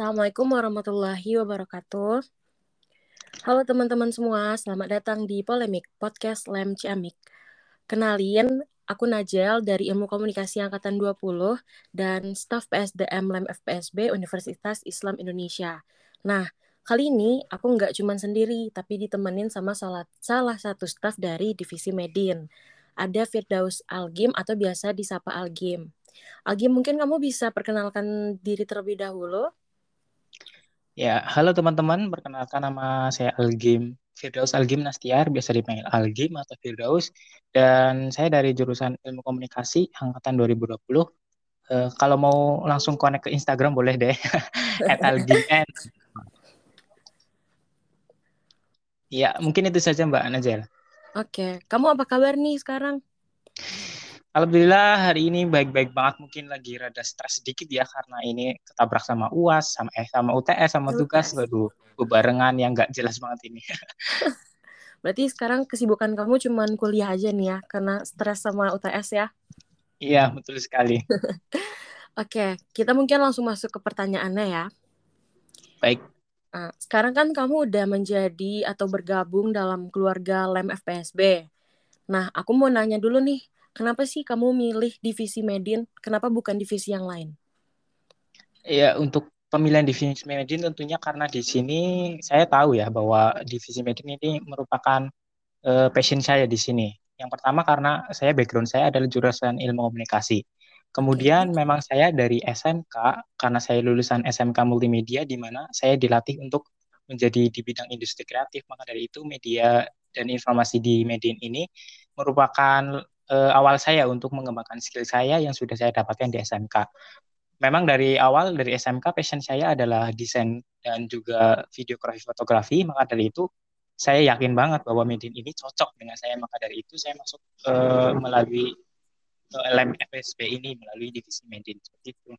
Assalamualaikum warahmatullahi wabarakatuh. Halo teman-teman semua, selamat datang di Polemik Podcast Lem Ciamik. Kenalin, aku Najel dari Ilmu Komunikasi Angkatan 20 dan staf PSDM Lem FPSB Universitas Islam Indonesia. Nah, kali ini aku nggak cuma sendiri, tapi ditemenin sama salah, salah satu staf dari Divisi Medin. Ada Firdaus Algim atau biasa disapa Algim. Algim, mungkin kamu bisa perkenalkan diri terlebih dahulu? Ya, halo teman-teman, perkenalkan nama saya Algim Firdaus Algim Nastiar, biasa dipanggil Algim atau Firdaus, dan saya dari jurusan Ilmu Komunikasi angkatan 2020. Uh, eh, kalau mau langsung connect ke Instagram boleh deh, at Algim Ya, mungkin itu saja Mbak Najel. Oke, kamu apa kabar nih sekarang? Alhamdulillah hari ini baik-baik banget. Mungkin lagi rada stres sedikit ya karena ini ketabrak sama UAS, sama eh sama UTS, sama tugas. Waduh, bebarengan yang nggak jelas banget ini. Berarti sekarang kesibukan kamu cuma kuliah aja nih ya karena stres sama UTS ya? Iya, betul sekali. Oke, kita mungkin langsung masuk ke pertanyaannya ya. Baik. Nah, sekarang kan kamu udah menjadi atau bergabung dalam keluarga LEM FPSB. Nah, aku mau nanya dulu nih, Kenapa sih kamu milih divisi Medin? Kenapa bukan divisi yang lain? Ya, untuk pemilihan divisi Medin tentunya karena di sini saya tahu ya bahwa divisi Medin ini merupakan uh, passion saya di sini. Yang pertama karena saya background saya adalah jurusan ilmu komunikasi. Kemudian memang saya dari SMK karena saya lulusan SMK multimedia di mana saya dilatih untuk menjadi di bidang industri kreatif. Maka dari itu media dan informasi di Medin ini merupakan uh, awal saya untuk mengembangkan skill saya yang sudah saya dapatkan di SMK. Memang dari awal dari SMK passion saya adalah desain dan juga videografi fotografi, maka dari itu saya yakin banget bahwa Medin ini cocok dengan saya, maka dari itu saya masuk uh, melalui uh, LM FSB ini melalui divisi Medin. Seperti itu.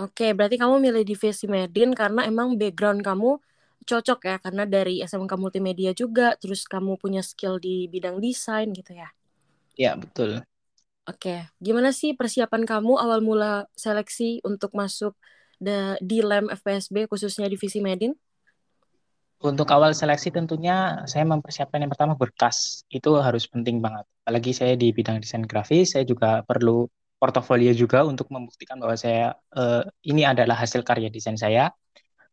Oke, berarti kamu milih divisi Medin karena emang background kamu cocok ya. Karena dari SMK multimedia juga terus kamu punya skill di bidang desain gitu ya ya betul. Oke gimana sih persiapan kamu awal mula seleksi untuk masuk di LEM FPSB khususnya divisi Medin? Untuk awal seleksi tentunya saya mempersiapkan yang pertama berkas. Itu harus penting banget. Apalagi saya di bidang desain grafis saya juga perlu portofolio juga untuk membuktikan bahwa saya uh, ini adalah hasil karya desain saya.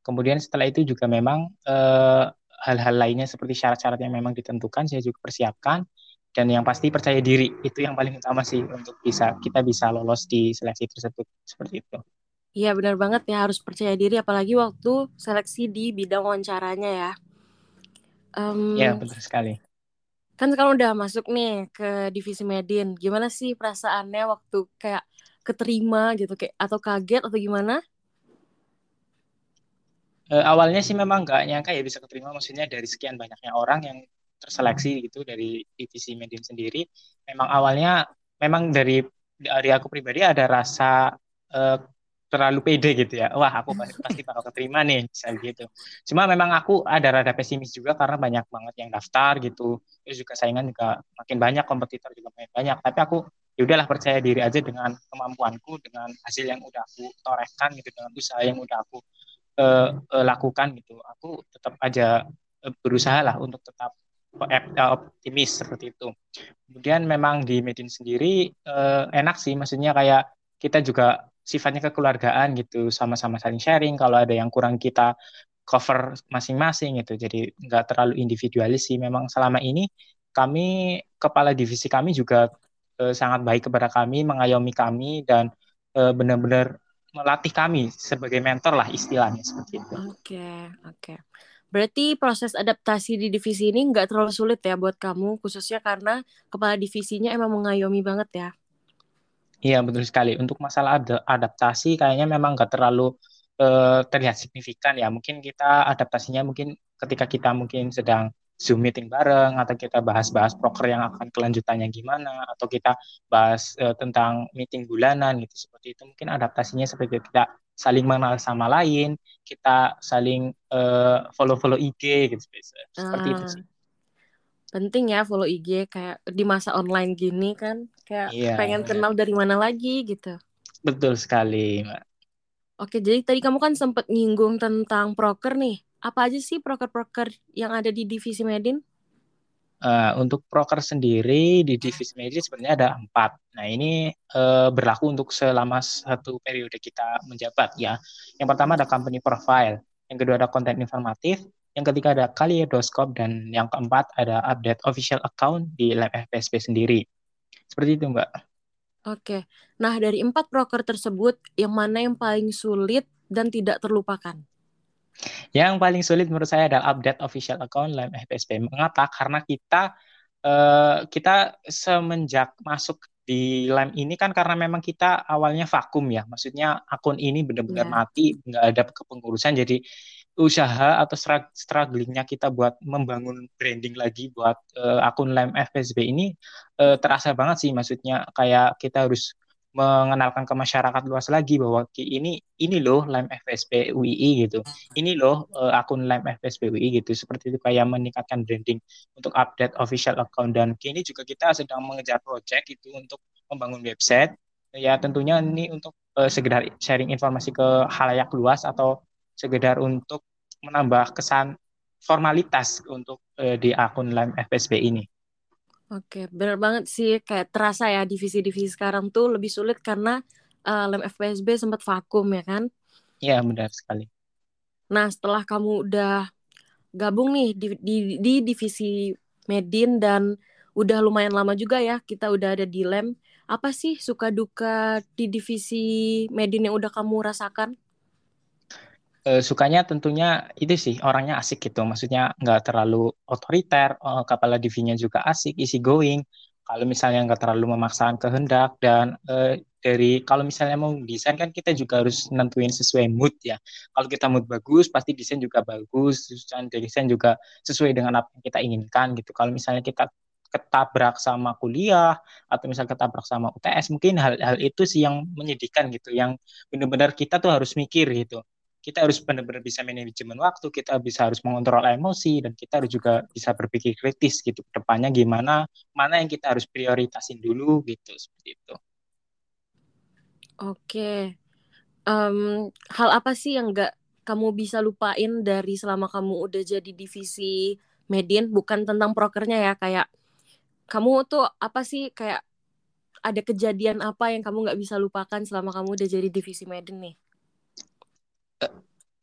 Kemudian setelah itu juga memang eh, hal-hal lainnya seperti syarat-syarat yang memang ditentukan saya juga persiapkan dan yang pasti percaya diri itu yang paling utama sih untuk bisa kita bisa lolos di seleksi tersebut seperti itu. Iya benar banget ya harus percaya diri apalagi waktu seleksi di bidang wawancaranya ya. Um, ya benar sekali. Kan sekarang udah masuk nih ke divisi Medin, gimana sih perasaannya waktu kayak keterima gitu kayak atau kaget atau gimana? uh, awalnya sih memang nggak nyangka ya bisa keterima maksudnya dari sekian banyaknya orang yang terseleksi gitu dari divisi medium sendiri. Memang awalnya memang dari dari aku pribadi ada rasa uh, terlalu pede gitu ya. Wah aku pasti bakal keterima nih bisa gitu. Cuma memang aku ada rada pesimis juga karena banyak banget yang daftar gitu. Terus juga saingan juga makin banyak kompetitor juga makin banyak. Tapi aku ya udahlah percaya diri aja dengan kemampuanku dengan hasil yang udah aku torehkan gitu dengan usaha yang udah aku uh, uh, lakukan gitu. Aku tetap aja uh, berusaha lah untuk tetap optimis seperti itu kemudian memang di Medin sendiri uh, enak sih maksudnya kayak kita juga sifatnya kekeluargaan gitu sama-sama saling sharing kalau ada yang kurang kita cover masing-masing gitu jadi nggak terlalu individualis sih memang selama ini kami kepala divisi kami juga uh, sangat baik kepada kami mengayomi kami dan uh, benar-benar melatih kami sebagai mentor lah istilahnya seperti itu. Oke, okay, oke. Okay. Berarti proses adaptasi di divisi ini nggak terlalu sulit ya buat kamu, khususnya karena kepala divisinya emang mengayomi banget ya. Iya betul sekali. Untuk masalah ad adaptasi kayaknya memang nggak terlalu uh, terlihat signifikan ya. Mungkin kita adaptasinya mungkin ketika kita mungkin sedang Zoom meeting bareng atau kita bahas-bahas proker yang akan kelanjutannya gimana atau kita bahas uh, tentang meeting bulanan gitu seperti itu mungkin adaptasinya seperti kita saling mengenal sama lain kita saling uh, follow-follow IG gitu seperti itu ah. sih penting ya follow IG kayak di masa online gini kan kayak iya, pengen kenal dari mana lagi gitu betul sekali mbak Oke, jadi tadi kamu kan sempat nyinggung tentang proker nih. Apa aja sih proker-proker yang ada di divisi Medin? Uh, untuk proker sendiri di divisi medis sebenarnya ada empat. Nah ini uh, berlaku untuk selama satu periode kita menjabat ya. Yang pertama ada company profile, yang kedua ada konten informatif, yang ketiga ada kaleidoskop, dan yang keempat ada update official account di Lab FPSP sendiri. Seperti itu Mbak. Oke, nah dari empat proker tersebut, yang mana yang paling sulit dan tidak terlupakan? Yang paling sulit menurut saya adalah update official account LAM FPSP. Mengapa? Karena kita uh, kita semenjak masuk di LAM ini kan karena memang kita awalnya vakum ya. Maksudnya akun ini benar-benar yeah. mati, nggak ada kepengurusan. Jadi usaha atau strugglingnya kita buat membangun branding lagi buat uh, akun LAM FPSB ini uh, terasa banget sih. Maksudnya kayak kita harus mengenalkan ke masyarakat luas lagi bahwa ini ini loh Lime FSP UII gitu. Ini loh uh, akun Lime FSP UII gitu. Seperti itu kayak meningkatkan branding untuk update official account dan kini juga kita sedang mengejar project itu untuk membangun website. Ya tentunya ini untuk uh, sekedar sharing informasi ke halayak luas atau sekedar untuk menambah kesan formalitas untuk uh, di akun Lime FSB ini. Oke, benar banget sih. Kayak terasa ya divisi-divisi sekarang tuh lebih sulit karena uh, lem FPSB sempat vakum ya kan? Iya, benar sekali. Nah, setelah kamu udah gabung nih di, di, di divisi Medin dan udah lumayan lama juga ya kita udah ada di lem. Apa sih suka duka di divisi Medin yang udah kamu rasakan? Uh, sukanya tentunya itu sih orangnya asik gitu. Maksudnya nggak terlalu otoriter uh, kepala divinya juga asik easy going. Kalau misalnya nggak terlalu memaksakan kehendak dan uh, dari kalau misalnya mau desain kan kita juga harus nentuin sesuai mood ya. Kalau kita mood bagus pasti desain juga bagus dan desain juga sesuai dengan apa yang kita inginkan gitu. Kalau misalnya kita ketabrak sama kuliah atau misalnya ketabrak sama UTS mungkin hal-hal itu sih yang menyedihkan gitu yang benar-benar kita tuh harus mikir gitu kita harus benar-benar bisa manajemen waktu, kita bisa harus mengontrol emosi, dan kita harus juga bisa berpikir kritis gitu ke depannya gimana, mana yang kita harus prioritasin dulu gitu, seperti itu. Oke, um, hal apa sih yang nggak kamu bisa lupain dari selama kamu udah jadi divisi Medin, bukan tentang prokernya ya, kayak kamu tuh apa sih kayak ada kejadian apa yang kamu nggak bisa lupakan selama kamu udah jadi divisi Medin nih?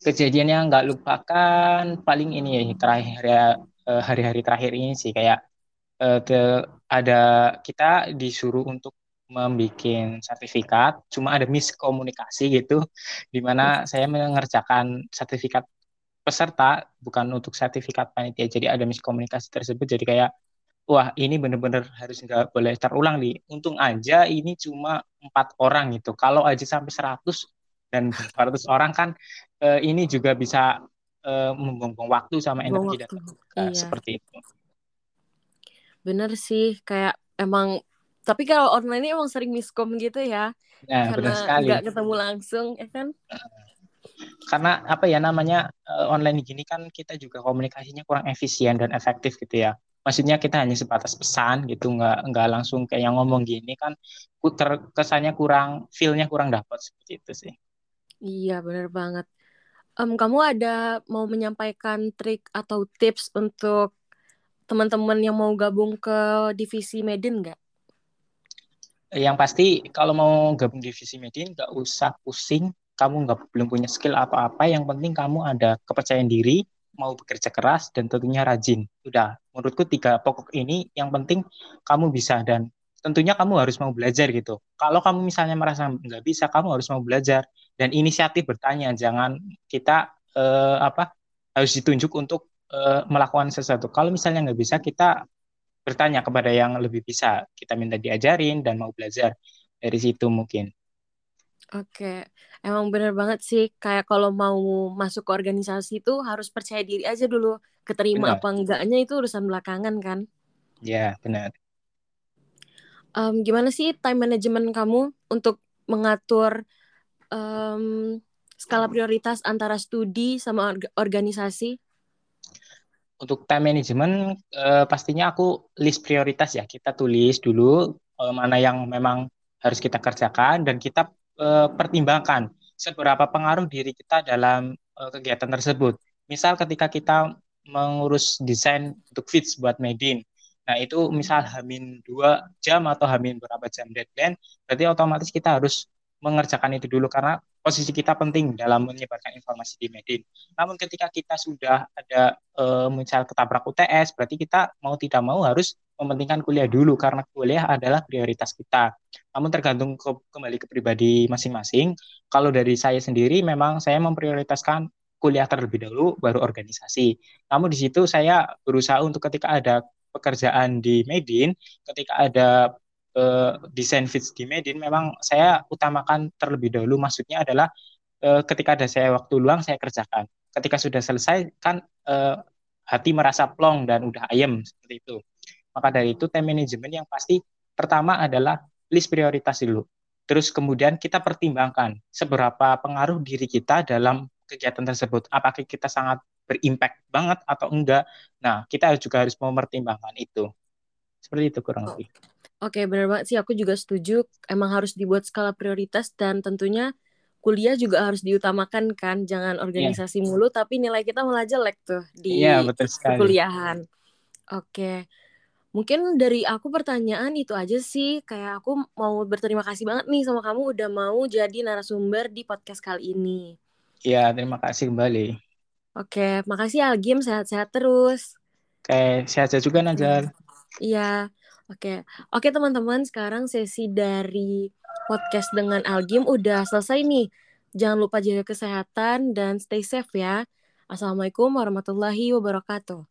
Kejadian yang nggak lupakan paling ini ya terakhir ya eh, hari-hari terakhir ini sih kayak uh, ke ada kita disuruh untuk membuat sertifikat cuma ada miskomunikasi gitu di mana saya mengerjakan sertifikat peserta bukan untuk sertifikat panitia. Jadi ada miskomunikasi tersebut jadi kayak wah ini bener-bener harus nggak boleh terulang nih. Untung aja ini cuma empat orang gitu. Kalau aja sampai 100 dan 400 orang kan uh, ini juga bisa uh, membuang waktu sama energi dan uh, iya. seperti itu. Bener sih, kayak emang tapi kalau online ini emang sering miskom gitu ya. Nah, karena nggak ketemu langsung, ya kan? Karena apa ya namanya uh, online gini kan kita juga komunikasinya kurang efisien dan efektif gitu ya. Maksudnya kita hanya sebatas pesan gitu, nggak nggak langsung kayak yang ngomong gini kan kesannya kurang, feelnya kurang dapat seperti itu sih. Iya, benar banget. Um, kamu ada mau menyampaikan trik atau tips untuk teman-teman yang mau gabung ke divisi Medin nggak? Yang pasti kalau mau gabung divisi Medin nggak usah pusing. Kamu nggak belum punya skill apa-apa. Yang penting kamu ada kepercayaan diri, mau bekerja keras dan tentunya rajin. Udah, menurutku tiga pokok ini yang penting kamu bisa dan tentunya kamu harus mau belajar gitu. Kalau kamu misalnya merasa nggak bisa, kamu harus mau belajar dan inisiatif bertanya. Jangan kita uh, apa harus ditunjuk untuk uh, melakukan sesuatu. Kalau misalnya nggak bisa, kita bertanya kepada yang lebih bisa. Kita minta diajarin dan mau belajar dari situ mungkin. Oke, emang bener banget sih. Kayak kalau mau masuk ke organisasi itu harus percaya diri aja dulu. Keterima benar. apa enggaknya itu urusan belakangan kan? Ya, benar um, gimana sih time management kamu untuk mengatur um, skala prioritas antara studi sama organisasi? Untuk time management uh, pastinya aku list prioritas ya kita tulis dulu uh, mana yang memang harus kita kerjakan dan kita uh, pertimbangkan seberapa pengaruh diri kita dalam uh, kegiatan tersebut. Misal ketika kita mengurus desain untuk fits buat Medin, Nah, itu misal hamin dua jam atau hamin berapa jam deadline, berarti otomatis kita harus mengerjakan itu dulu karena posisi kita penting dalam menyebarkan informasi di Medin. Namun ketika kita sudah ada e, misal ketabrak UTS, berarti kita mau tidak mau harus mementingkan kuliah dulu karena kuliah adalah prioritas kita. Namun tergantung ke, kembali ke pribadi masing-masing. Kalau dari saya sendiri memang saya memprioritaskan kuliah terlebih dahulu baru organisasi. Namun di situ saya berusaha untuk ketika ada pekerjaan di Medin, ketika ada uh, desain fits di Medin, memang saya utamakan terlebih dahulu. Maksudnya adalah uh, ketika ada saya waktu luang, saya kerjakan. Ketika sudah selesai, kan uh, hati merasa plong dan udah ayem seperti itu. Maka dari itu, time management yang pasti pertama adalah list prioritas dulu. Terus kemudian kita pertimbangkan seberapa pengaruh diri kita dalam kegiatan tersebut. Apakah kita sangat berimpact banget atau enggak. Nah, kita juga harus mempertimbangkan itu. Seperti itu kurang lebih. Oke, okay, benar banget sih. Aku juga setuju. Emang harus dibuat skala prioritas dan tentunya kuliah juga harus diutamakan kan. Jangan organisasi yeah. mulu, tapi nilai kita malah jelek tuh di yeah, betul kuliahan. Oke. Okay. Mungkin dari aku pertanyaan itu aja sih. Kayak aku mau berterima kasih banget nih sama kamu udah mau jadi narasumber di podcast kali ini. Iya, terima kasih kembali. Oke, makasih Algim, sehat-sehat terus. Oke, sehat-sehat juga Najal. Iya, oke. Oke teman-teman, sekarang sesi dari podcast dengan Algim udah selesai nih. Jangan lupa jaga kesehatan dan stay safe ya. Assalamualaikum warahmatullahi wabarakatuh.